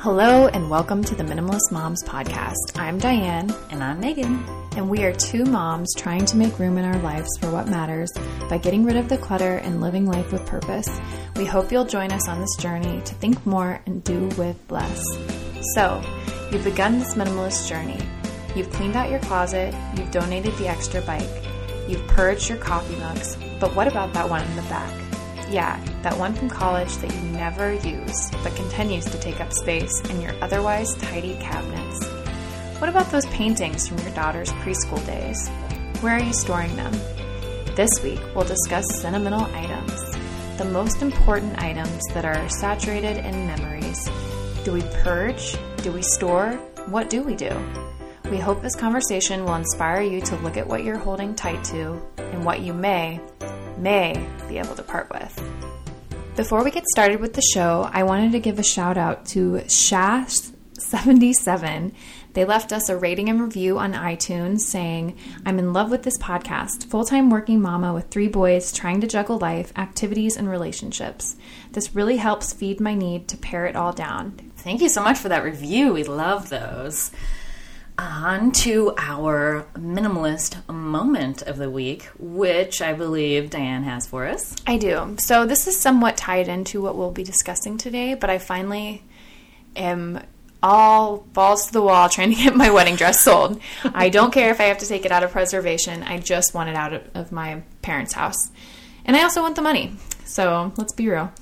Hello, and welcome to the Minimalist Moms Podcast. I'm Diane, And I'm Megan. and we are two moms trying to make room in our lives for what matters by getting rid of the clutter and living life with purpose. We hope you'll join us on this journey to think more and do with less. So, you've begun this minimalist journey. You've cleaned out your closet, you've donated the extra bike, you've purged your coffee mugs, but what about that one in the back? Yeah, that one from college that you never use, but continues to take up space in your otherwise tidy cabinets. What about those paintings from your daughter's preschool days? Where are you storing them? This week, we'll discuss sentimental items, the most important items that are saturated in memories. Do we purge? Do we store? What do we do? We hope this conversation will inspire you to look at what you're holding tight to and what you may, may be able to part with. Before we get started with the show, I wanted to give a shout out to Shash77. They left us a rating and review on iTunes saying, I'm in love with this podcast. Full time working mama with three boys trying to juggle life, activities, and relationships. This really helps feed my need to pare it all down. Thank you so much for that review. We love those. On to our minimalist moment of the week, which I believe Diane has for us. I do. So this is somewhat tied into what we'll be discussing today, but I finally am all balls to the wall trying to get my wedding dress sold. I don't care if I have to take it out of preservation. I just want it out of, of my parents' house. And I also want the money. So let's be real.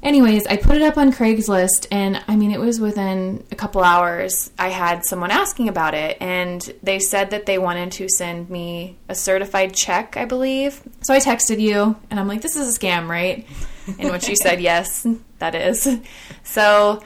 Anyways, I put it up on Craigslist, and I mean, it was within a couple hours. I had someone asking about it, and they said that they wanted to send me a certified check, I believe. So I texted you, and I'm like, this is a scam, right? And when she said, yes, that is. So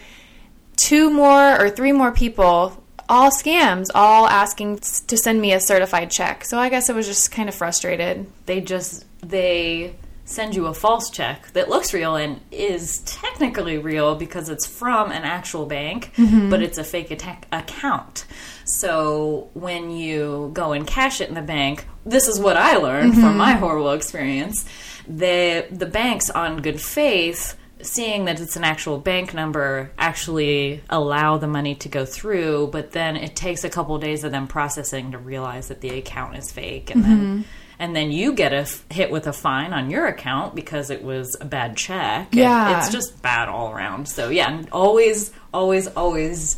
two more or three more people, all scams, all asking to send me a certified check. So I guess I was just kind of frustrated. They just they send you a false check that looks real and is technically real because it's from an actual bank, mm-hmm. but it's a fake attack account. So when you go and cash it in the bank, this is what I learned from mm-hmm. my horrible experience. The the banks on good faith seeing that it's an actual bank number actually allow the money to go through but then it takes a couple days of them processing to realize that the account is fake and then mm-hmm. And then you get a f- hit with a fine on your account because it was a bad check. Yeah. it's just bad all around. So yeah always always always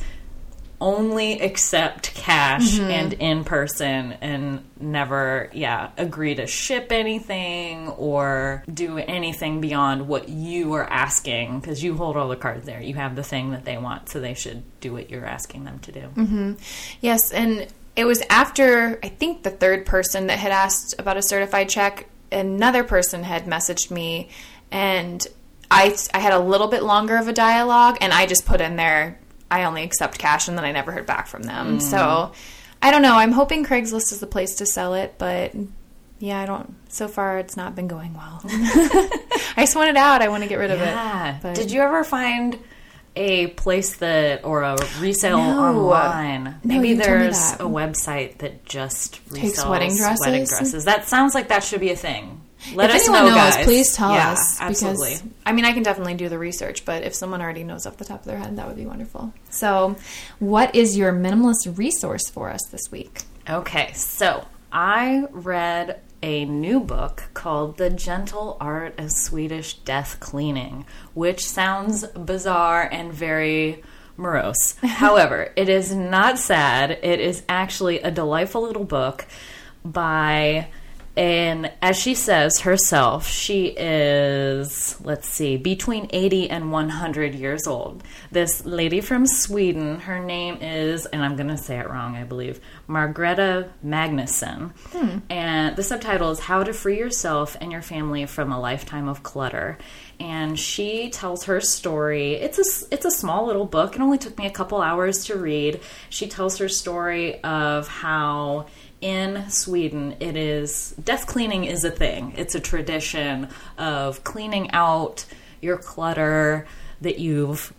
only accept cash mm-hmm. and in person and never yeah agree to ship anything or do anything beyond what you are asking because you hold all the cards there. You have the thing that they want so they should do what you're asking them to do. Mm-hmm. Yes, and it was after I think the third person that had asked about a certified check, another person had messaged me and I I had a little bit longer of a dialogue and I just put in there I only accept cash and then I never heard back from them. Mm. So I don't know. I'm hoping Craigslist is the place to sell it, but yeah, I don't so far it's not been going well. I just want it out. I want to get rid of it. But did you ever find a place that or a resale No. online No, maybe there's a website that just Takes resells wedding dresses? dresses that sounds like that should be a thing let if us anyone know knows, guys. please tell Yeah, us. absolutely Because, I mean, I can definitely do the research, but if someone already knows off the top of their head, that would be wonderful. So, what is your minimalist resource for us this week? Okay, so I read a new book called The Gentle Art of Swedish Death Cleaning, which sounds bizarre and very morose. However, it is not sad. It is actually a delightful little book by and as she says herself, she is, let's see, between 80 and 100 years old. This lady from Sweden, her name is, and I'm going to say it wrong, I believe, Margareta Magnusson. Hmm. And the subtitle is How to Free Yourself and Your Family from a Lifetime of Clutter. And she tells her story. It's a, it's a small little book. It only took me a couple hours to read. She tells her story of how in Sweden, it is death cleaning is a thing. It's a tradition of cleaning out your clutter that you've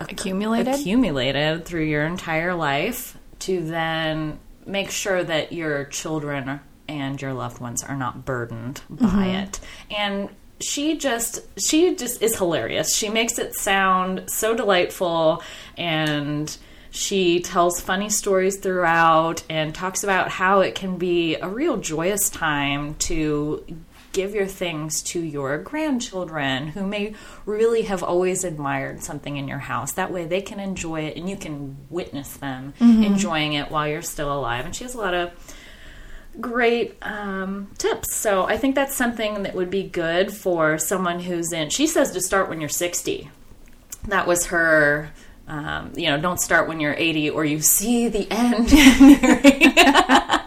Accumulated? accumulated through your entire life to then make sure that your children and your loved ones are not burdened by mm-hmm. it. And she just she just is hilarious. She makes it sound so delightful and she tells funny stories throughout and talks about how it can be a real joyous time to give your things to your grandchildren who may really have always admired something in your house. That way they can enjoy it and you can witness them enjoying it while you're still alive. And she has a lot of great um, tips. So I think that's something that would be good for someone who's in. She says to start when you're 60. That was her. Um, you know, don't start when you're 80 or you see the end.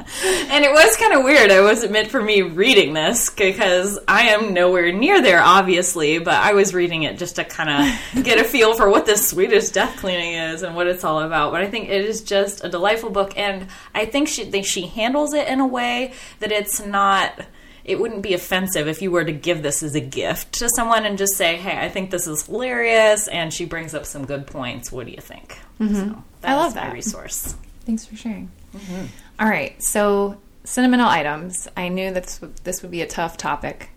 and it was kind of weird. I wasn't meant for me reading this because I am nowhere near there, obviously, but I was reading it just to kind of get a feel for what this Swedish death cleaning is and what it's all about. But I think it is just a delightful book, and I think she think she handles it in a way that it's not. It wouldn't be offensive if you were to give this as a gift to someone and just say, "Hey, I think this is hilarious," and she brings up some good points. What do you think? Mm-hmm. So I love that. resource. Thanks for sharing. Mm-hmm. All right, so sentimental items. I knew that this would, this would be a tough topic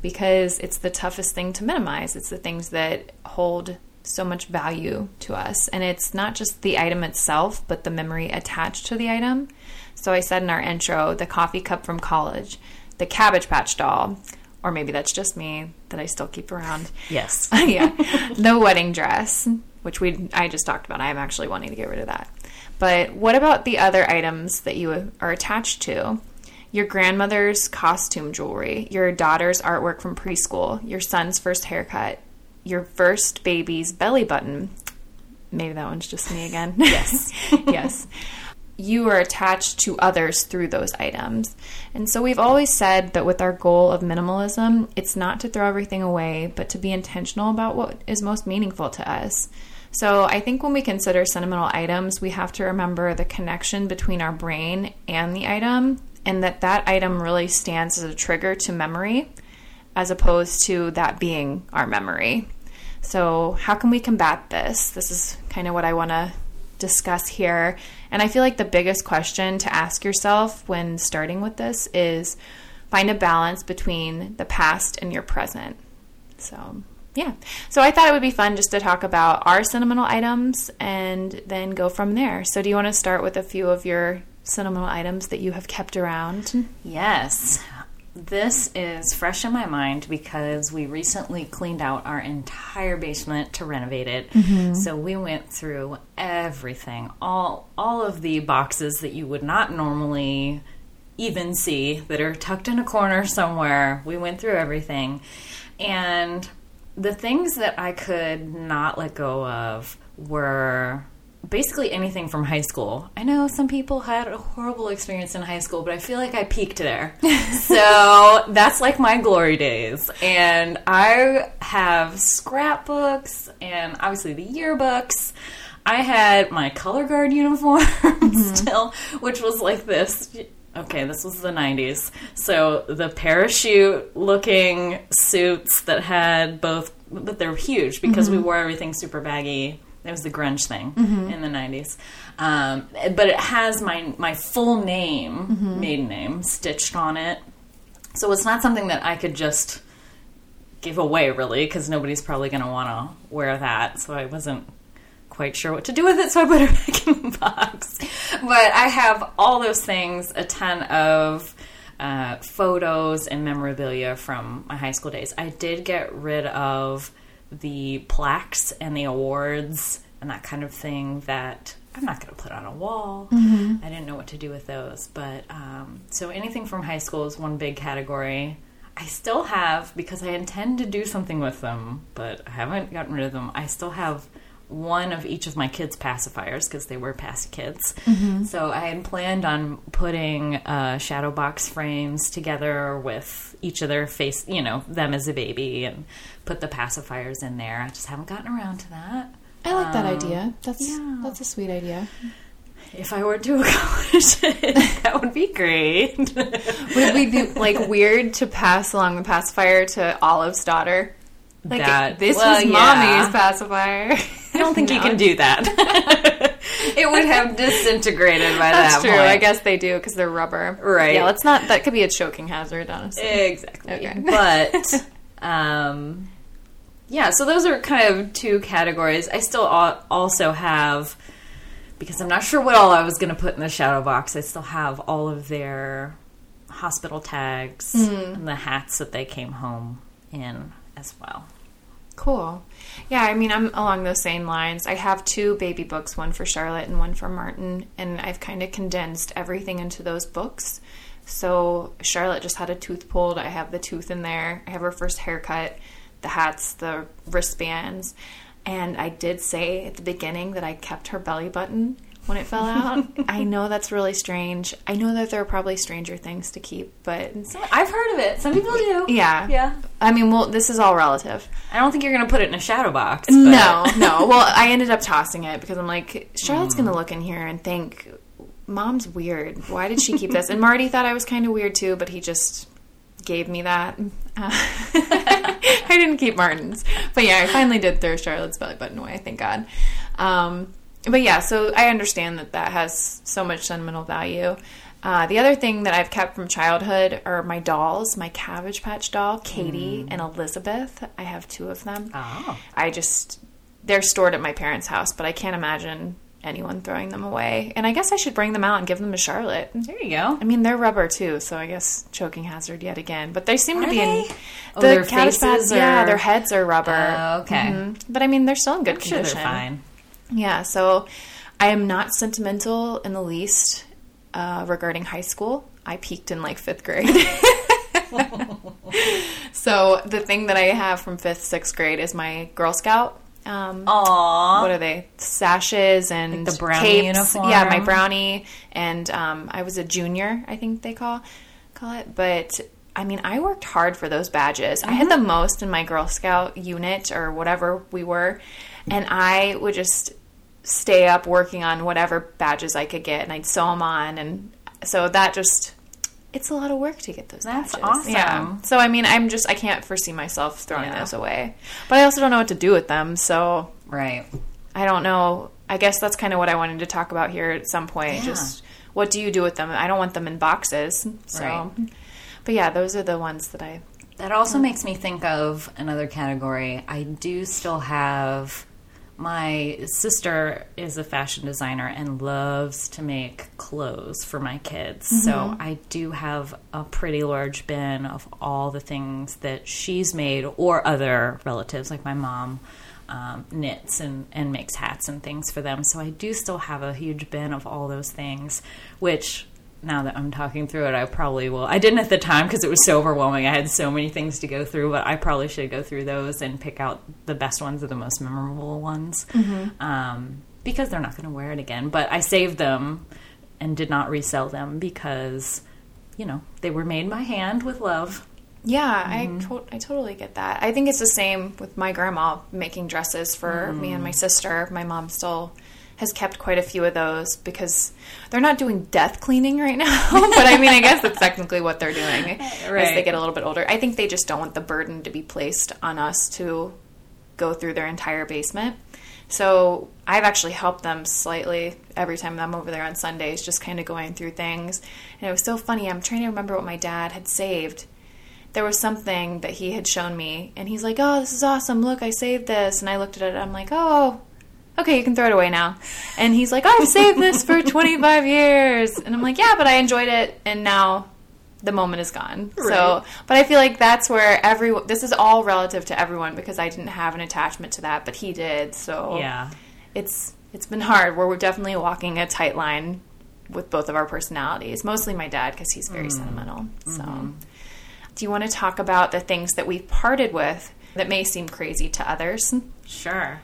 because it's the toughest thing to minimize. It's the things that hold so much value to us. And it's not just the item itself, but the memory attached to the item. So I said in our intro the coffee cup from college, the Cabbage Patch doll, or maybe that's just me that I still keep around. Yes. yeah, the wedding dress, which we I just talked about. I'm actually wanting to get rid of that. But what about the other items that you are attached to? Your grandmother's costume jewelry, your daughter's artwork from preschool, your son's first haircut, your first baby's belly button. Maybe that one's just me again. Yes. yes. You are attached to others through those items. And so we've always said that with our goal of minimalism, it's not to throw everything away, but to be intentional about what is most meaningful to us. So I think when we consider sentimental items, we have to remember the connection between our brain and the item, and that that item really stands as a trigger to memory as opposed to that being our memory. So, how can we combat this? This is kind of what I want to discuss here. And I feel like the biggest question to ask yourself when starting with this is find a balance between the past and your present. So, yeah. So, I thought it would be fun just to talk about our sentimental items and then go from there. So, do you want to start with a few of your sentimental items that you have kept around? Yes. This is fresh in my mind because we recently cleaned out our entire basement to renovate it. Mm-hmm. So we went through everything, all all of the boxes that you would not normally even see that are tucked in a corner somewhere. We went through everything. And the things that I could not let go of were basically anything from high school. I know some people had a horrible experience in high school, but I feel like I peaked there. so that's like my glory days. And I have scrapbooks and obviously the yearbooks. I had my color guard uniform mm-hmm. still, which was like this. Okay, this was the 90s. So the parachute looking suits that had both, but they're huge because we mm-hmm. wore everything super baggy. It was the grunge thing in the 90s. Um, but it has my, my full name, maiden name, stitched on it. So it's not something that I could just give away, really, because nobody's probably going to want to wear that. So I wasn't quite sure what to do with it, so I put it back in the box. But I have all those things, a ton of uh, photos and memorabilia from my high school days. I did get rid of the plaques and the awards and that kind of thing that I'm not going to put on a wall. I didn't know what to do with those. But um, so anything from high school is one big category. I still have, because I intend to do something with them, but I haven't gotten rid of them. I still have one of each of my kids' pacifiers because they were passy kids. So I had planned on putting uh, shadow box frames together with each of their face, you know, them as a baby, and put the pacifiers in there. I just haven't gotten around to that. I like that idea. That's yeah. that's a sweet idea. If I were to accomplish it, that would be great. Would it be like weird to pass along the pacifier to Olive's daughter? Like That- this well, was yeah. mommy's pacifier. I don't think you can do that. it would have disintegrated by That's that true. point. I guess they do because they're rubber. Right. Yeah, let's not. That could be a choking hazard, honestly. Exactly. Okay. But Um, yeah, so those are kind of two categories. I still also have, because I'm not sure what all I was going to put in the shadow box, I still have all of their hospital tags and the hats that they came home in as well. Cool. Yeah, I mean, I'm along those same lines. I have two baby books, one for Charlotte and one for Martin, and I've kind of condensed everything into those books. So Charlotte just had a tooth pulled. I have the tooth in there. I have her first haircut, the hats, the wristbands. And I did say at the beginning that I kept her belly button when it fell out. I know that's really strange. I know that there are probably stranger things to keep, but I've heard of it. Some people do. yeah. Yeah. I mean, well, this is all relative. I don't think you're going to put it in a shadow box. but- No, no. Well, I ended up tossing it because I'm like, Charlotte's going to look in here and think, Mom's weird. Why did she keep this? And Marty thought I was kind of weird too, but he just gave me that. Uh, I didn't keep Martin's. But yeah, I finally did throw Charlotte's belly button away, thank God. Um, but yeah, so I understand that that has so much sentimental value. Uh, the other thing that I've kept from childhood are my dolls, my Cabbage Patch doll, Katie and Elizabeth. I have two of them. Oh. I just they're stored at my parents' house, but I can't imagine anyone throwing them away. And I guess I should bring them out and give them to Charlotte. There you go. I mean, they're rubber too, so I guess choking hazard yet again. But they seem to Are be in they? Oh, the their Cabbage Patch- faces Yeah, their heads are rubber. Oh, okay. Mhm. But I mean, they're still in good I'm sure condition. they're fine. Yeah, so I am not sentimental in the least uh, regarding high school. I peaked in like fifth grade. so the thing that I have from fifth, sixth grade is my Girl Scout. Um, Aww. what are they? Sashes and Like the brownie capes. uniform? Yeah, my brownie, and um, I was a junior. I think they call call it. But I mean, I worked hard for those badges. I had the Mm-hmm. most in my Girl Scout unit or whatever we were, and I would just stay up working on whatever badges I could get, and I'd sew them on, and so that just. It's a lot of work to get those That's badges. awesome. Yeah. So I mean, I'm just I can't foresee myself throwing Yeah. those away. But I also don't know what to do with them. So Right. I don't know. I guess that's kind of what I wanted to talk about here at some point. Yeah. Just what do you do with them? I don't want them in boxes. So, Right. but yeah, those are the ones that I. That also makes me think of another category. I do still have my sister is a fashion designer and loves to make clothes for my kids. So I do have a pretty large bin of all the things that she's made or other relatives like my mom um, knits and, and makes hats and things for them. So I do still have a huge bin of all those things, which now that I'm talking through it, I probably will. I didn't at the time because it was so overwhelming. I had so many things to go through, but I probably should go through those and pick out the best ones or the most memorable ones um, because they're not going to wear it again. But I saved them and did not resell them because, you know, they were made by hand with love. Yeah, Mm-hmm. I to- I totally get that. I think it's the same with my grandma making dresses for me and my Mm. sister. My mom still has kept quite a few of those because they're not doing death cleaning right now. but I mean, I guess that's technically what they're doing as they get a little bit older. I think they just don't want the burden to be placed on us to go through their entire basement. So I've actually helped them slightly every time I'm over there on Sundays, just kind of going through things. And it was so funny. I'm trying to remember what my dad had saved. There was something that he had shown me, and he's like, "Oh, this is awesome! Look, I saved this." And I looked at it. I'm like, "Oh, okay, you can throw it away now." And he's like, "I've saved this for 25 years," and I'm like, "Yeah, but I enjoyed it, and now." The moment is gone. So, but I feel like that's where every this is all relative to everyone because I didn't have an attachment to that, but he did. So, Yeah. it's it's been hard. Where we're definitely walking a tight line with both of our personalities. Mostly my dad because he's very mm. sentimental. So, mm-hmm. do you want to talk about the things that we've parted with that may seem crazy to others? Sure.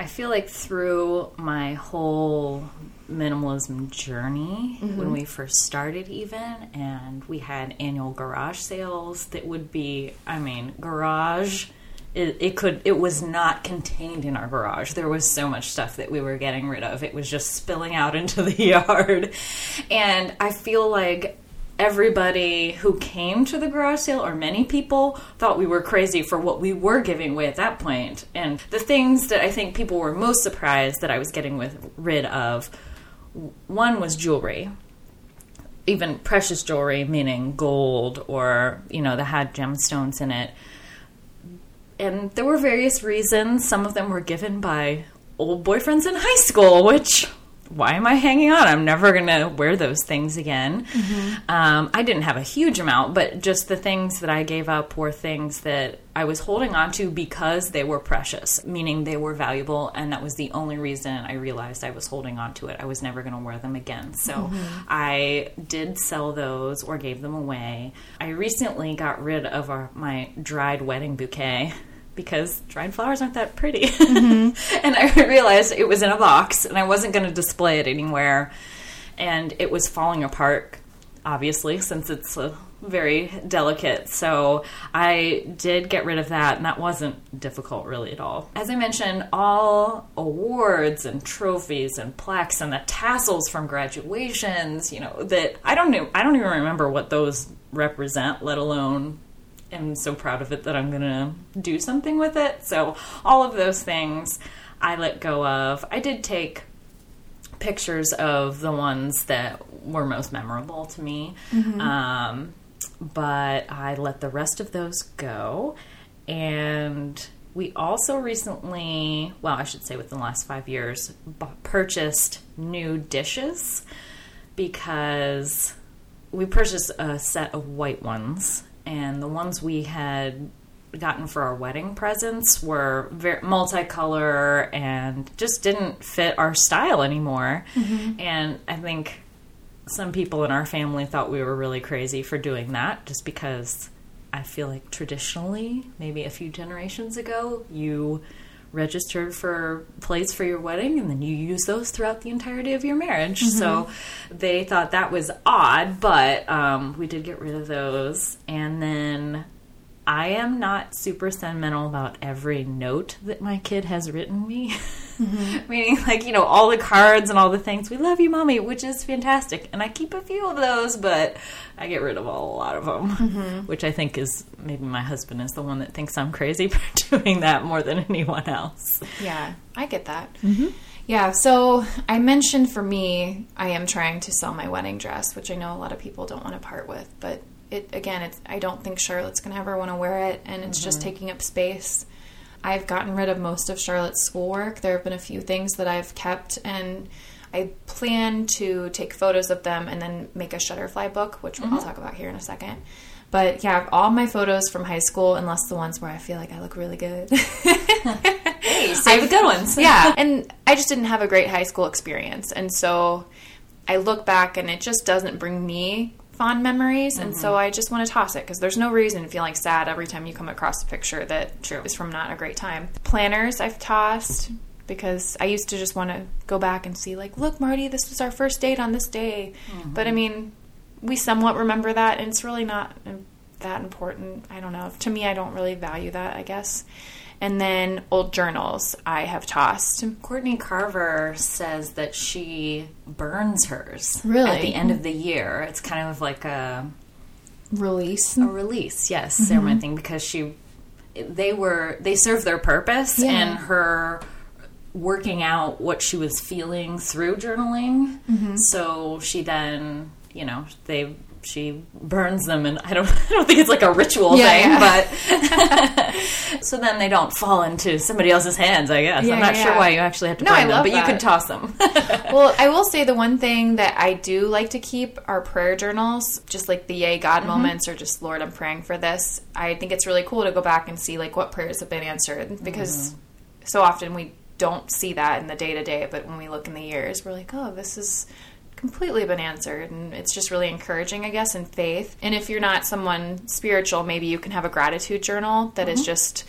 I feel like through my whole minimalism journey, mm-hmm. when we first started, even, and we had annual garage sales that would be, I mean, garage. It, it could it was not contained in our garage. There was so much stuff that we were getting rid of. It was just spilling out into the yard. And i feel like everybody who came to the garage sale, or many people, thought we were crazy for what we were giving away at that point. And the things that I think people were most surprised that I was getting with, rid of one was jewelry. Even precious jewelry, meaning gold or, you know, that had gemstones in it. and there were various reasons. Some of them were given by old boyfriends in high school, which why am I hanging on? I'm never going to wear those things again. Um, I didn't have a huge amount, but just the things that I gave up were things that I was holding on to because they were precious, meaning they were valuable, and that was the only reason I realized I was holding on to it. I was never going to wear them again. So I did sell those or gave them away. I recently got rid of our, my dried wedding bouquet because dried flowers aren't that pretty. Mm-hmm. and I realized it was in a box and I wasn't going to display it anywhere. And it was falling apart, obviously, since it's a very delicate. So I did get rid of that, and that wasn't difficult really at all. As I mentioned, all awards and trophies and plaques and the tassels from graduations, you know, that I don't know, I don't even remember what those represent, let alone am so proud of it that I'm going to do something with it. So, all of those things I let go of. I did take pictures of the ones that were most memorable to me, um, but I let the rest of those go. And we also recently, well, I should say within the last five years, b- purchased new dishes because we purchased a set of white ones, and the ones we had gotten for our wedding presents were very multicolor and just didn't fit our style anymore. Mm-hmm. And I think some people in our family thought we were really crazy for doing that just because I feel like traditionally, maybe a few generations ago, you registered for plates for your wedding and then you use those throughout the entirety of your marriage. So they thought that was odd, but um, we did get rid of those. And then I am not super sentimental about every note that my kid has written me. Meaning, like, you know, all the cards and all the things, we love you, mommy, which is fantastic. And I keep a few of those, but I get rid of a lot of them, mm-hmm. which I think is maybe my husband is the one that thinks I'm crazy for doing that more than anyone else. Yeah, I get that. Mm-hmm. Yeah, so I mentioned for me, I am trying to sell my wedding dress, which I know a lot of people don't want to part with, but it again, it's I don't think Charlotte's going to ever want to wear it, and it's just mm-hmm. taking up space. I've gotten rid of most of Charlotte's schoolwork. There have been a few things that I've kept, and I plan to take photos of them and then make a Shutterfly book, which I'll mm-hmm. talk about here in a second. But yeah, all my photos from high school, unless the ones where I feel like I look really good. Hey, save the good ones. yeah, and I just didn't have a great high school experience, and so I look back and it just doesn't bring me fond memories, and so I just want to toss it because there's no reason feeling sad every time you come across a picture that True. is from not a great time. Planners I've tossed because I used to just want to go back and see like, look, Marty, this was our first date on this day, but I mean, we somewhat remember that, and it's really not um, that important. I don't know. To me, I don't really value that. I guess. And then old journals I have tossed. Courtney Carver says that she burns hers Really? at the end of the year. It's kind of like a, Release. a release, yes, ceremony mm-hmm. thing because she they were they served their purpose Yeah. and her working out what she was feeling through journaling. Mm-hmm. So she then, you know, they she burns them and I don't I don't think it's like a ritual Yeah, thing, but so then they don't fall into somebody else's hands, I guess. Yeah, I'm not yeah, sure why you actually have to No, burn I them, but you that. could toss them. well, I will say the one thing that I do like to keep are prayer journals, just like the yay God mm-hmm. moments or just Lord, I'm praying for this. I think it's really cool to go back and see like what prayers have been answered because mm-hmm. so often we don't see that in the day to day, but when we look in the years, we're like, oh, this is completely been answered and it's just really encouraging i guess in faith and if you're not someone spiritual maybe you can have a gratitude journal that is mm-hmm. just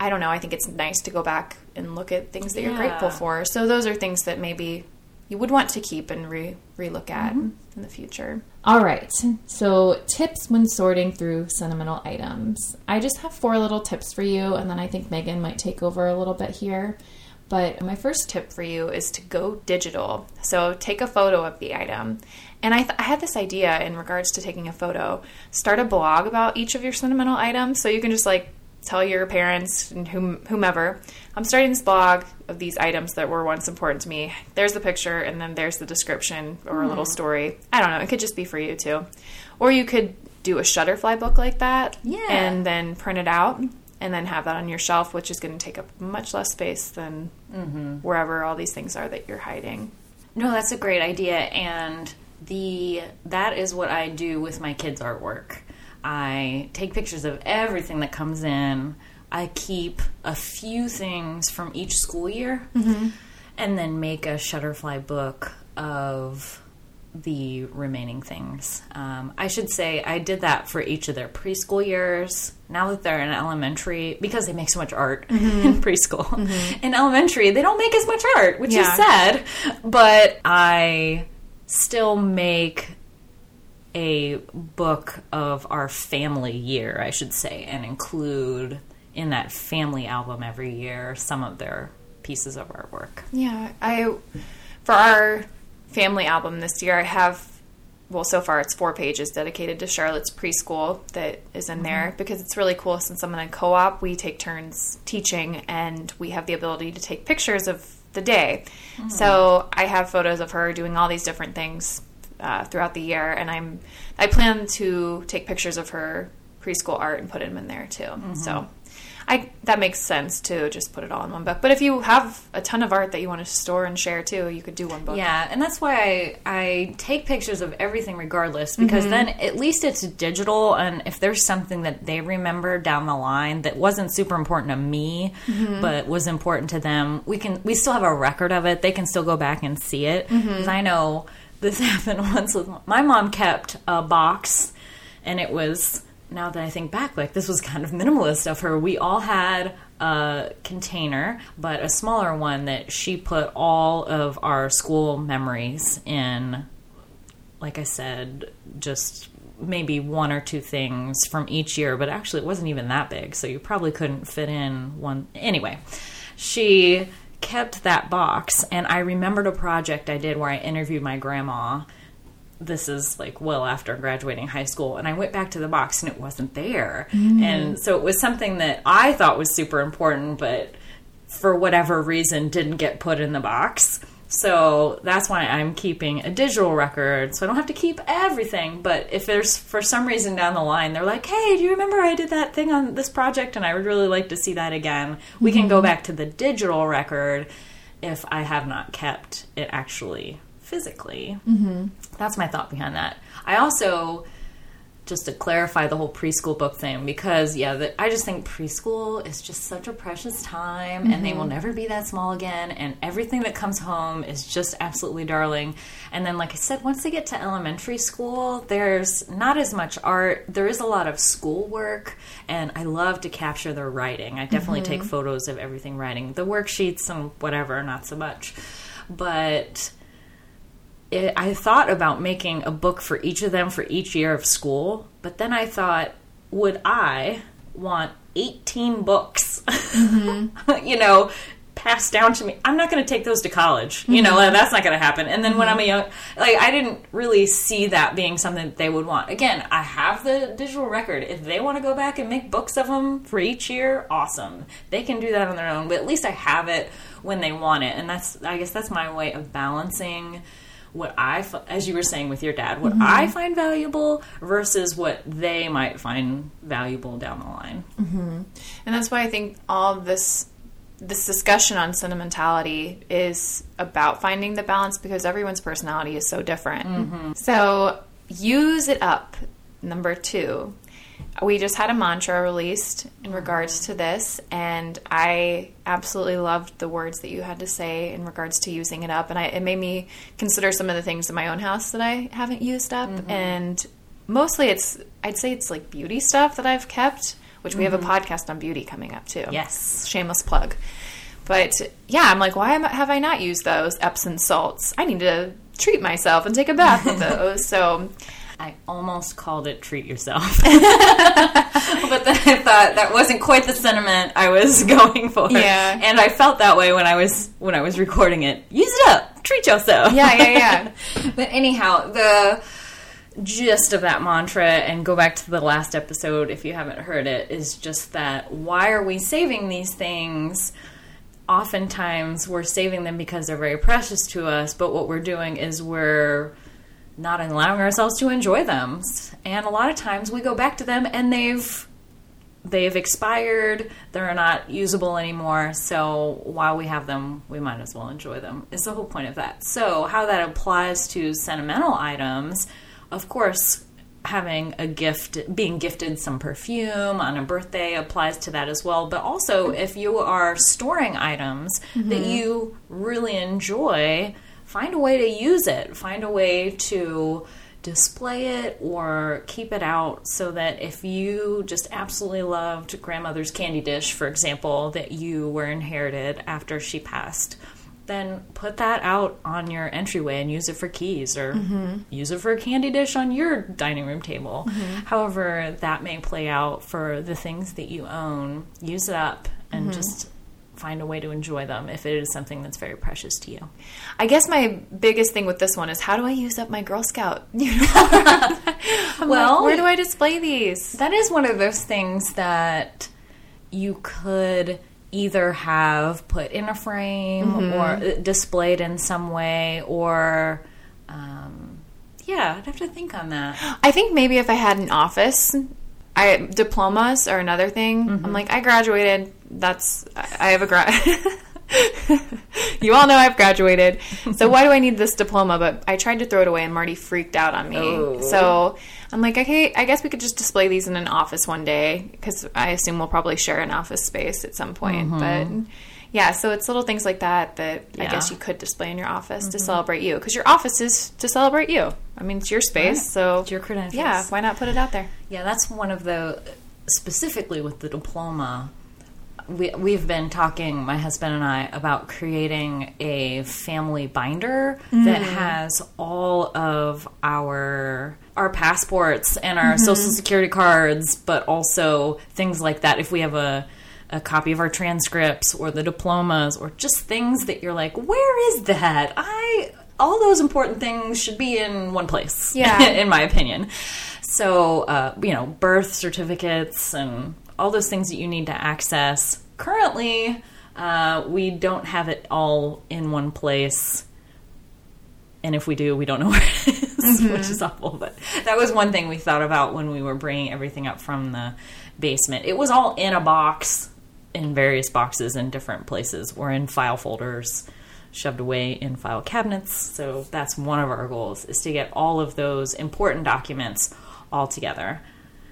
I don't know. I think it's nice to go back and look at things that you're grateful for. So those are things that maybe you would want to keep and re relook at mm-hmm. in the future. All right. So tips when sorting through sentimental items. I just have four little tips for you, and then I think Megan might take over a little bit here. But my first tip for you is to go digital. So take a photo of the item. And I, th- I had this idea in regards to taking a photo. Start a blog about each of your sentimental items so you can just like tell your parents and whom, whomever, I'm starting this blog of these items that were once important to me. There's the picture, and then there's the description or a little hmm. story. I don't know. It could just be for you too. Or you could do a Shutterfly book like that Yeah. and then print it out and then have that on your shelf, which is going to take up much less space than mm-hmm. wherever all these things are that you're hiding. No, that's a great idea, and the that is what I do with my kids' artwork. I take pictures of everything that comes in. I keep a few things from each school year, mm-hmm. and then make a Shutterfly book of the remaining things. Um, I should say I did that for each of their preschool years. Now that they're in elementary, because they make so much art in preschool, in elementary they don't make as much art, which Yeah. is sad. But I still make a book of our family year, I should say, and include in that family album every year some of their pieces of artwork. Yeah, I for our family album this year, I have well, so far it's four pages dedicated to Charlotte's preschool that is in there mm-hmm. because it's really cool. Since I'm in a co-op, we take turns teaching, and we have the ability to take pictures of the day. Mm-hmm. So I have photos of her doing all these different things uh, throughout the year, and I'm I plan to take pictures of her preschool art and put them in there too. Mm-hmm. So. I, that makes sense to just put it all in one book. But if you have a ton of art that you want to store and share too, you could do one book. Yeah, and that's why I, I take pictures of everything regardless because mm-hmm. then at least it's digital. And if there's something that they remember down the line that wasn't super important to me mm-hmm. but was important to them, we can we still have a record of it. They can still go back and see it. Mm-hmm. 'Cause I know this happened once with my mom kept a box, and it was now that I think back, like this was kind of minimalist of her. We all had a container, but a smaller one that she put all of our school memories in. Like I said, just maybe one or two things from each year, but actually it wasn't even that big, so you probably couldn't fit in one. Anyway, she kept that box, and I remembered a project I did where I interviewed my grandma this is like well after graduating high school and i went back to the box and it wasn't there. Mm. And so it was something that i thought was super important but for whatever reason didn't get put in the box. So that's why i'm keeping a digital record so i don't have to keep everything. But if there's for some reason down the line they're like hey do you remember i did that thing on this project? And i would really like to see that again. We can go mm-hmm. back to the digital record if i have not kept it actually physically mm-hmm. that's my thought behind that. I also, just to clarify the whole preschool book thing, because yeah, the, I just think preschool is just such a precious time, and they mm-hmm. will never be that small again. And everything that comes home is just absolutely darling. And then, like I said, once they get to elementary school, there's not as much art. There is a lot of schoolwork, and I love to capture their writing. I definitely take mm-hmm. photos of everything writing, the worksheets and whatever, not so much, but it, I thought about making a book for each of them for each year of school, but then I thought, would I want 18 books, you know, passed down to me? I'm not going to take those to college. You know, mm-hmm. that's not going to happen. And then when I'm a mm-hmm. young, like, I didn't really see that being something that they would want. Again, I have the digital record. If they want to go back and make books of them for each year, awesome. They can do that on their own, but at least I have it when they want it. And that's, I guess that's my way of balancing what I, as you were saying with your dad, what mm-hmm. I find valuable versus what they might find valuable down the line. Mm-hmm. And that's why I think all this this discussion on sentimentality is about finding the balance because everyone's personality is so different. Mm-hmm. So use it up. Number two. We just had a mantra released in regards to this, and I absolutely loved the words that you had to say in regards to using it up. And I, it made me consider some of the things in my own house that I haven't used up. Mm-hmm. And mostly it's, I'd say it's like beauty stuff that I've kept, which we have a mm-hmm. podcast on beauty coming up too. Yes. Shameless plug. But yeah, I'm like, why have I not used those Epsom salts? I need to treat myself and take a bath with those. So I almost called it treat yourself. but then I thought that wasn't quite the sentiment I was going for. Yeah. And I felt that way when I was when I was recording it. Use it up. Treat yourself. yeah, yeah, yeah. but anyhow, the gist of that mantra and go back to the last episode if you haven't heard it is just that why are we saving these things oftentimes we're saving them because they're very precious to us but what we're doing is we're not allowing ourselves to enjoy them and a lot of times we go back to them and they've they've expired, they're not usable anymore. So while we have them, we might as well enjoy them. Is the whole point of that. So how that applies to sentimental items, of course, having a gift, being gifted some perfume on a birthday applies to that as well. But also, if you are storing items that mm-hmm. you really enjoy, find a way to use it. Find a way to display it or keep it out so that if you just absolutely loved grandmother's candy dish, for example, that you were inherited after she passed, then put that out on your entryway and use it for keys or mm-hmm. use it for a candy dish on your dining room table. Mm-hmm. However, that may play out for the things that you own, use it up and mm-hmm. just find a way to enjoy them if it is something that's very precious to you. I guess my biggest thing with this one is how do I use up my Girl Scout? You know, Well, like, where do I display these? That is one of those things that you could either have put in a frame or uh, displayed in some way or um, yeah i'd have to think on that I think maybe if I had an office, I diplomas are another thing. I'm like, I graduated. That's I have a grad. you all know I've graduated. So why do I need this diploma? But I tried to throw it away, and Marty freaked out on me. Oh. So I'm like, okay, I guess we could just display these in an office one day because I assume we'll probably share an office space at some point. Mm-hmm. But yeah, so it's little things like that that I guess you could display in your office to mm-hmm. celebrate you because your office is to celebrate you. I mean, it's your space, Right. so It's your credentials. Yeah, why not put it out there? yeah that's one of the specifically with the diploma we, we've been talking my husband and i about creating a family binder that has all of our our passports and our social security cards but also things like that. If we have a a copy of our transcripts or the diplomas or just things that you're like where is that? I all those important things should be in one place Yeah. in my opinion. So uh, you know birth certificates and all those things that you need to access. Currently uh, we don't have it all in one place. And if we do we don't know where it is, which is awful. But that was one thing we thought about when we were bringing everything up from the basement. It was all in a box in various boxes in different places. Or in file folders shoved away in file cabinets. So that's one of our goals is to get all of those important documents all together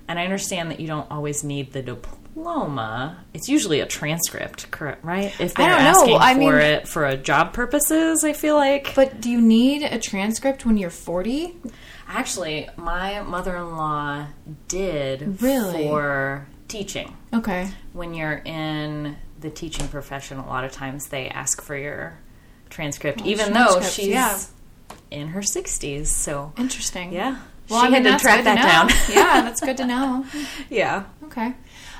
and i understand that you don't always need the diploma it's usually a transcript correct right if they're asking I for mean- it for a job purposes i feel like But do you need a transcript when you're 40? Actually, my mother in law did Really? for teaching. Okay. When you're in the teaching profession, a lot of times they ask for your transcript, oh, even though she's yeah. in her 60s. So, Interesting. yeah. Well, she I mean, had to track that down. yeah, that's good to know. yeah. Okay.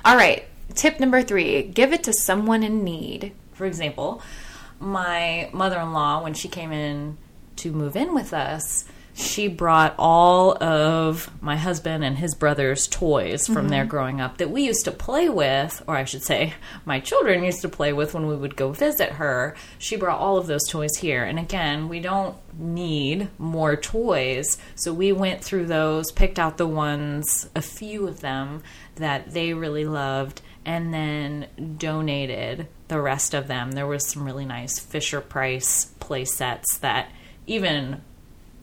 All right. Tip number three give it to someone in need. For example, my mother in law, when she came in to move in with us, she brought all of my husband and his brother's toys from mm-hmm. there growing up that we used to play with, or I should say, my children used to play with when we would go visit her. She brought all of those toys here. And again, we don't need more toys. So we went through those, picked out the ones, a few of them that they really loved, and then donated the rest of them. There was some really nice Fisher Price play sets that even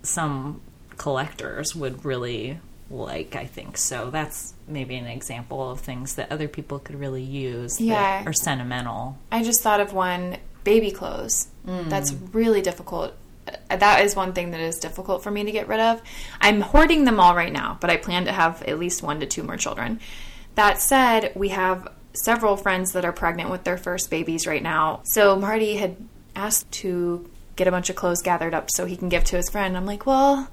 some collectors would really like, I think. So that's maybe an example of things that other people could really use Yeah. that are sentimental. I just thought of one baby clothes. That's really difficult. Uh, That is one thing that is difficult for me to get rid of. I'm hoarding them all right now, but I plan to have at least one to two more children. That said, we have several friends that are pregnant with their first babies right now. So Marty had asked to get a bunch of clothes gathered up so he can give to his friend. I'm like, well,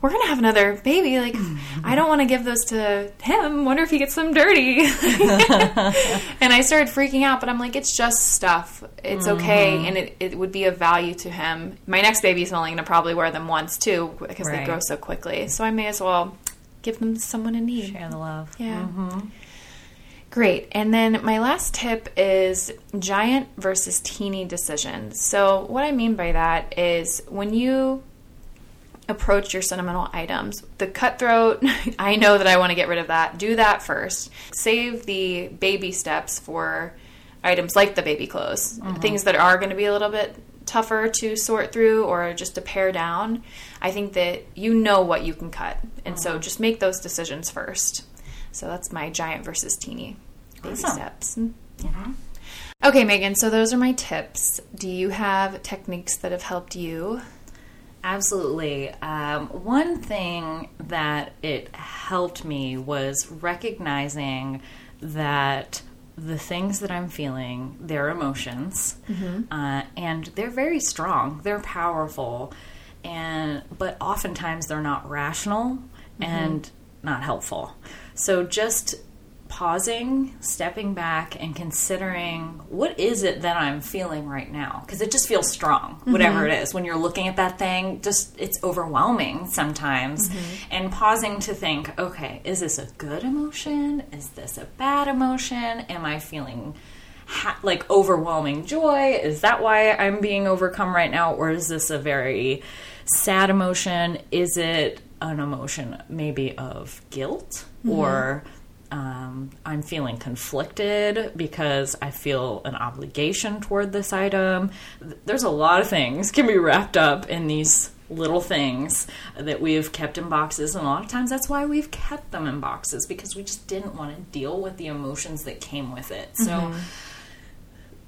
we're gonna have another baby. Like, I don't want to give those to him. Wonder if he gets them dirty. and I started freaking out, but I'm like, it's just stuff. It's okay, mm-hmm. and it, it would be of value to him. My next baby's only gonna probably wear them once too because they grow so quickly. So I may as well give them to someone in need. Share the love. Yeah. Mm-hmm. Great. And then my last tip is giant versus teeny decisions. So, what I mean by that is when you approach your sentimental items. The cutthroat, I know that I want to get rid of that. Do that first. Save the baby steps for items like the baby clothes, mm-hmm. things that are going to be a little bit tougher to sort through or just to pare down. I think that you know what you can cut. And so mm-hmm. just make those decisions first. So that's my giant versus teeny baby Awesome. steps. Okay, Megan, so those are my tips. Do you have techniques that have helped you? Absolutely. Um, one thing that it helped me was recognizing that the things that I'm feeling, they're emotions, uh, and they're very strong. They're powerful, and but oftentimes they're not rational and not helpful. So just pausing, stepping back, and considering what is it that I'm feeling right now? Because it just feels strong, whatever mm-hmm. it is. When you're looking at that thing, just it's overwhelming sometimes. Mm-hmm. And pausing to think, okay, is this a good emotion? Is this a bad emotion? Am I feeling ha- like overwhelming joy? Is that why I'm being overcome right now? Or is this a very sad emotion? Is it an emotion maybe of guilt or um, I'm feeling conflicted because I feel an obligation toward this item. There's a lot of things can be wrapped up in these little things that we've kept in boxes and a lot of times that's why we've kept them in boxes because we just didn't want to deal with the emotions that came with it. So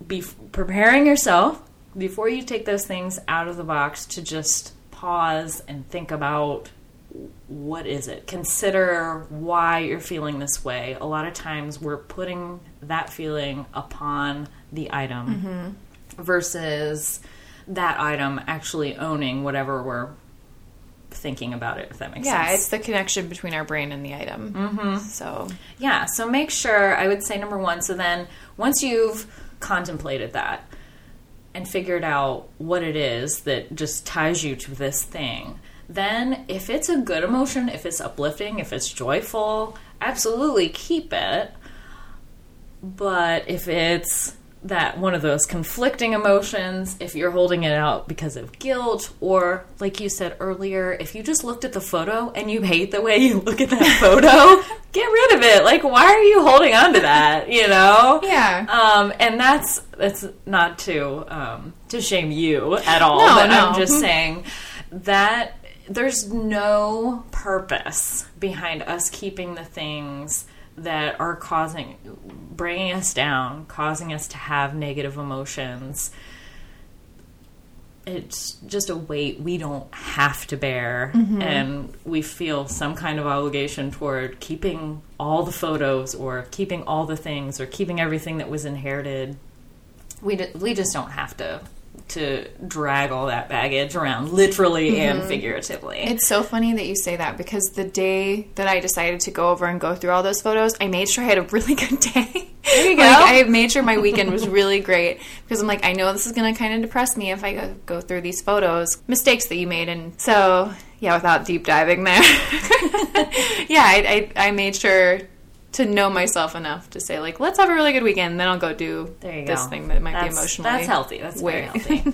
be preparing yourself before you take those things out of the box to just pause and think about what is it? Consider why you're feeling this way. A lot of times we're putting that feeling upon the item versus that item actually owning whatever we're thinking about it if that makes Yeah, sense. Yeah, it's the connection between our brain and the item. Mm-hmm. So, Yeah, so make sure, I would say number one, so then once you've contemplated that and figured out what it is that just ties you to this thing, then if it's a good emotion, if it's uplifting, if it's joyful, absolutely keep it. But if it's that one of those conflicting emotions, if you're holding it out because of guilt, or like you said earlier, if you just looked at the photo and you hate the way you look at that photo, get rid of it. Like, why are you holding on to that? You know? Yeah. Um, and that's that's not to um, to shame you at all. No, but no. I'm just saying that there's no purpose behind us keeping the things that are causing bringing us down causing us to have negative emotions. It's just a weight we don't have to bear. Mm-hmm. And we feel some kind of obligation toward keeping all the photos or keeping all the things or keeping everything that was inherited. We, d- we just don't have to to drag all that baggage around literally and mm-hmm. figuratively It's so funny that you say that because the day that I decided to go over and go through all those photos, I made sure I had a really good day. There you go. Like, I made sure my weekend was really great because I'm like, I know this is going to kind of depress me if I go, go through these photos, mistakes that you made. And so, yeah, without deep diving there, yeah, I, I, I made sure to know myself enough to say, like, let's have a really good weekend. Then I'll go do this go. thing that might that's, be emotionally. That's healthy. That's very healthy.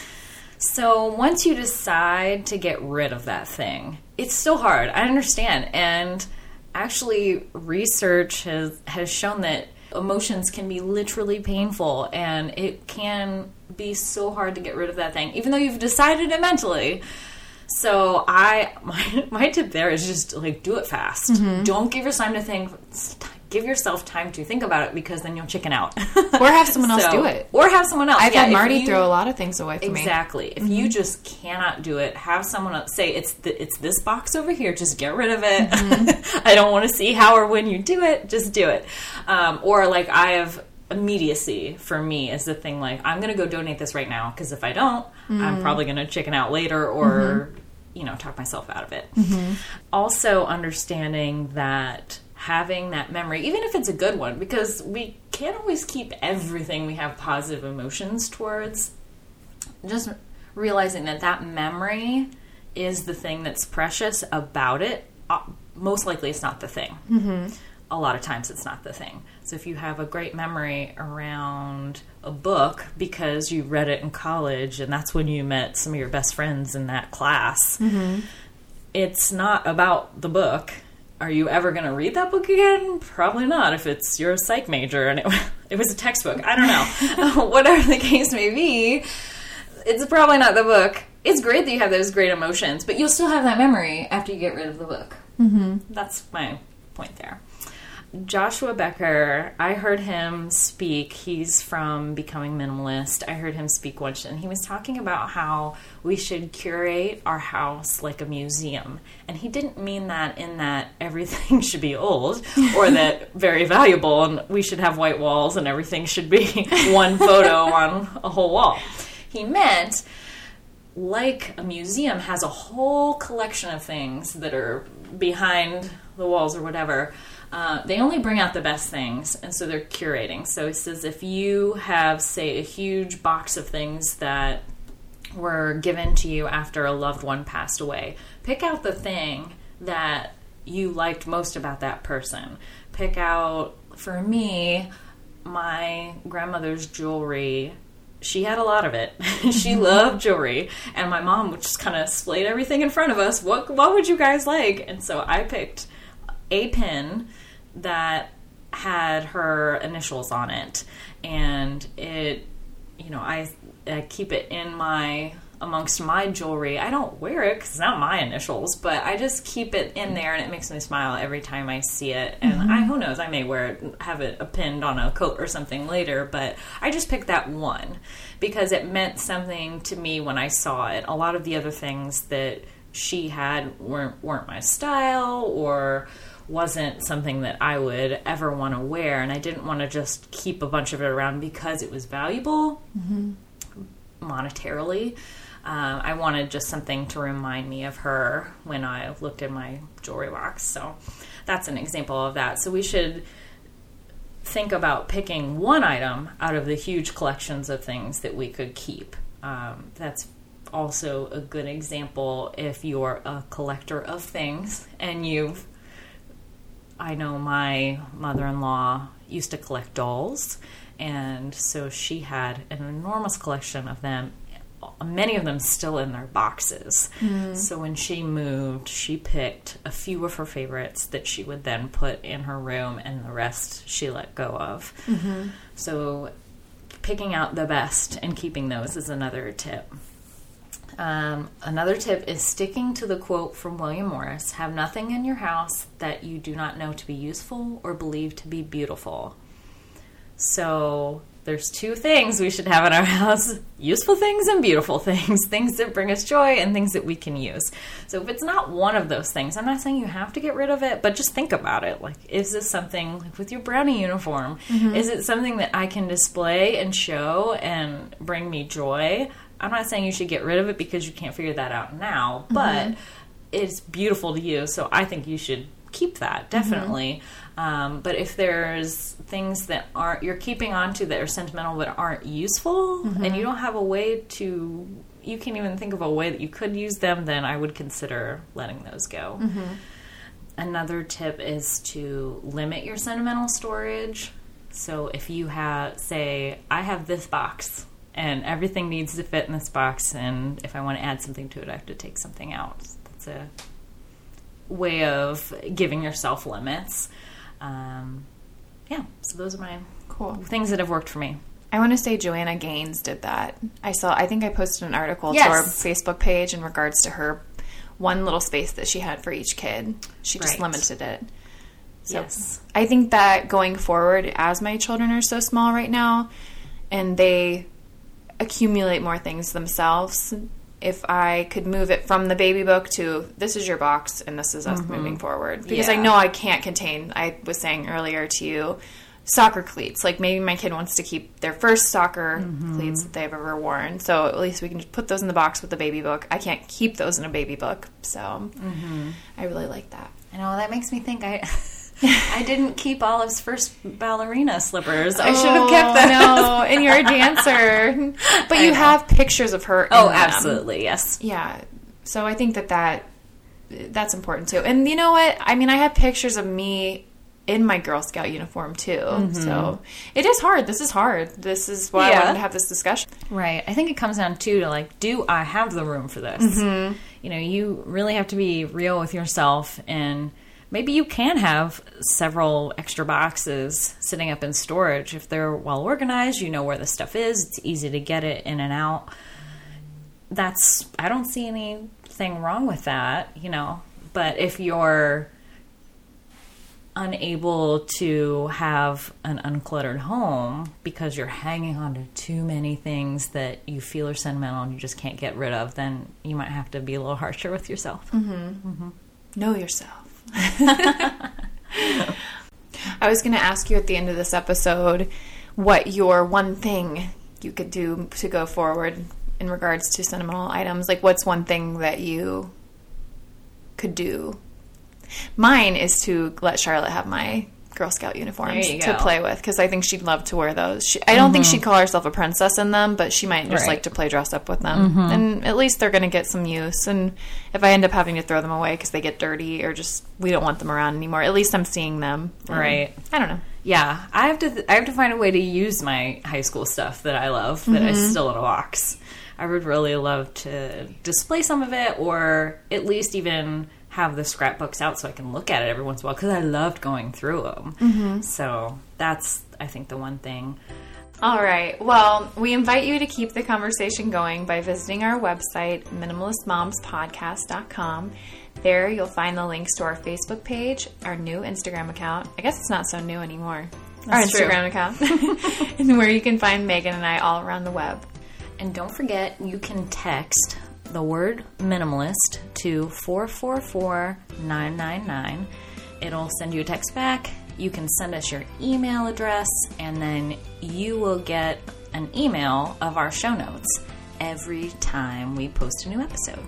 so once you decide to get rid of that thing, it's still hard. I understand. And actually, research has has shown that emotions can be literally painful, and it can be so hard to get rid of that thing, even though you've decided it mentally. So I my, my tip there is just like do it fast. Mm-hmm. Don't give yourself time to think. Give yourself time to think about it because then you'll chicken out. Or have someone else So- do it. Or have someone else. I've Yeah, had Marty you- throw a lot of things away from me. Exactly. If you just cannot do it, have someone else say it's the, it's this box over here. Just get rid of it. I don't want to see how or when you do it. Just do it. Um, or like I have immediacy for me is the thing. Like I'm going to go donate this right now because if I don't, I'm mm. probably going to chicken out later or mm-hmm. you know talk myself out of it. Mm-hmm. Also understanding that having that memory, even if it's a good one, because we can't always keep everything we have positive emotions towards just realizing that that memory is the thing that's precious about it. Uh, most likely, it's not the thing. Mm-hmm. A lot of times, it's not the thing. So, if you have a great memory around a book because you read it in college and that's when you met some of your best friends in that class. It's not about the book. Are you ever going to read that book again? Probably not if it's your psych major and it, it was a textbook. I don't know. Whatever the case may be, it's probably not the book. It's great that you have those great emotions, but you'll still have that memory after you get rid of the book. Mm-hmm. That's my point there. Joshua Becker, I heard him speak. He's from Becoming Minimalist. I heard him speak once, and he was talking about how we should curate our house like a museum. And he didn't mean that in that everything should be old or that very valuable and we should have white walls and everything should be one photo on a whole wall. He meant like a museum has a whole collection of things that are behind the walls or whatever. Uh, they only bring out the best things, and so they're curating. So he says if you have, say, a huge box of things that were given to you after a loved one passed away, pick out the thing that you liked most about that person. Pick out, for me, my grandmother's jewelry she had a lot of it. she loved jewelry, and my mom would just kind of splayed everything in front of us. What what would you guys like? And so I picked a pin that had her initials on it, and it, you know, I, I keep it in my amongst my jewelry. I don't wear it because it's not my initials, but I just keep it in there, and it makes me smile every time I see it. And mm-hmm. I, who knows, I may wear it, have it pinned on a coat or something later. But I just picked that one because it meant something to me when I saw it. A lot of the other things that she had weren't weren't my style or wasn't something that I would ever want to wear, and I didn't want to just keep a bunch of it around because it was valuable mm-hmm. monetarily. Uh, I wanted just something to remind me of her when I looked in my jewelry box. So that's an example of that. So we should think about picking one item out of the huge collections of things that we could keep. Um, that's also a good example if you're a collector of things and you've I know my mother in law used to collect dolls, and so she had an enormous collection of them many of them still in their boxes. Mm. So when she moved, she picked a few of her favorites that she would then put in her room, and the rest she let go of. Mm-hmm. So picking out the best and keeping those is another tip. Um, another tip is sticking to the quote from William Morris Have nothing in your house that you do not know to be useful or believe to be beautiful. So there's two things we should have in our house useful things and beautiful things things that bring us joy and things that we can use so if it's not one of those things i'm not saying you have to get rid of it but just think about it like is this something like with your brownie uniform mm-hmm. is it something that i can display and show and bring me joy i'm not saying you should get rid of it because you can't figure that out now but mm-hmm. it's beautiful to you so i think you should keep that definitely mm-hmm. Um, but if there's things that aren't you're keeping on to that are sentimental but aren't useful, mm-hmm. and you don't have a way to, you can't even think of a way that you could use them, then I would consider letting those go. Mm-hmm. Another tip is to limit your sentimental storage. So if you have, say, I have this box and everything needs to fit in this box, and if I want to add something to it, I have to take something out. That's a way of giving yourself limits. Um, yeah, so those are my cool things that have worked for me. I want to say Joanna Gaines did that. I saw. I think I posted an article yes. to our Facebook page in regards to her one little space that she had for each kid. She just right. limited it. So yes. I think that going forward, as my children are so small right now, and they accumulate more things themselves, if I could move it from the baby book to this is your box and this is us mm-hmm. moving forward. Because yeah. I know I can't contain, I was saying earlier to you, soccer cleats. Like maybe my kid wants to keep their first soccer mm-hmm. cleats that they've ever worn. So at least we can just put those in the box with the baby book. I can't keep those in a baby book. So mm-hmm. I really like that. I know that makes me think I. I didn't keep Olive's first ballerina slippers. I should have oh, kept them. No, and you're a dancer, but you have pictures of her. oh, absolutely, yes. Yeah. So I think that that that's important too. And you know what? I mean, I have pictures of me in my Girl Scout uniform too. Mm-hmm. So it is hard. This is hard. This is why I Yeah. wanted to have this discussion. Right. I think it comes down too to like, do I have the room for this? Mm-hmm. You know, you really have to be real with yourself, and maybe you can have several extra boxes sitting up in storage if they're well organized. You know where the stuff is. It's easy to get it in and out. That's I don't see anything wrong with that. You know, but if you're unable to have an uncluttered home because you're hanging on to too many things that you feel are sentimental and you just can't get rid of, then you might have to be a little harsher with yourself. Mm-hmm. Mm-hmm. Know yourself. I was going to ask you at the end of this episode what your one thing you could do to go forward in regards to sentimental items. Like, what's one thing that you could do? Mine is to let Charlotte have my Girl Scout uniforms to go. play with because I think she'd love to wear those. She, I don't think mm-hmm. she'd call herself a princess in them, but she might just Right. like to play dress up with them. Mm-hmm. And at least they're going to get some use. And if I end up having to throw them away because they get dirty or just we don't want them around anymore, at least I'm seeing them. Right. I don't know. Yeah, I have to. I have to find a way to use my high school stuff that I love that that mm-hmm. is still in a box. I would really love to display some of it, or at least even have the scrapbooks out so I can look at it every once in a while because I loved going through them. Mm-hmm. So that's, I think, the one thing. All right. Well, we invite you to keep the conversation going by visiting our website, minimalistmomspodcast.com. There you'll find the links to our Facebook page, our new Instagram account. I guess it's not so new anymore. our That's true. Instagram account. and where you can find Megan and I all around the web. And don't forget, you can text the word minimalist to 444 999. It'll send you a text back. You can send us your email address, and then you will get an email of our show notes every time we post a new episode.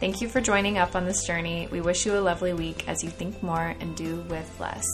Thank you for joining up on this journey. We wish you a lovely week as you think more and do with less.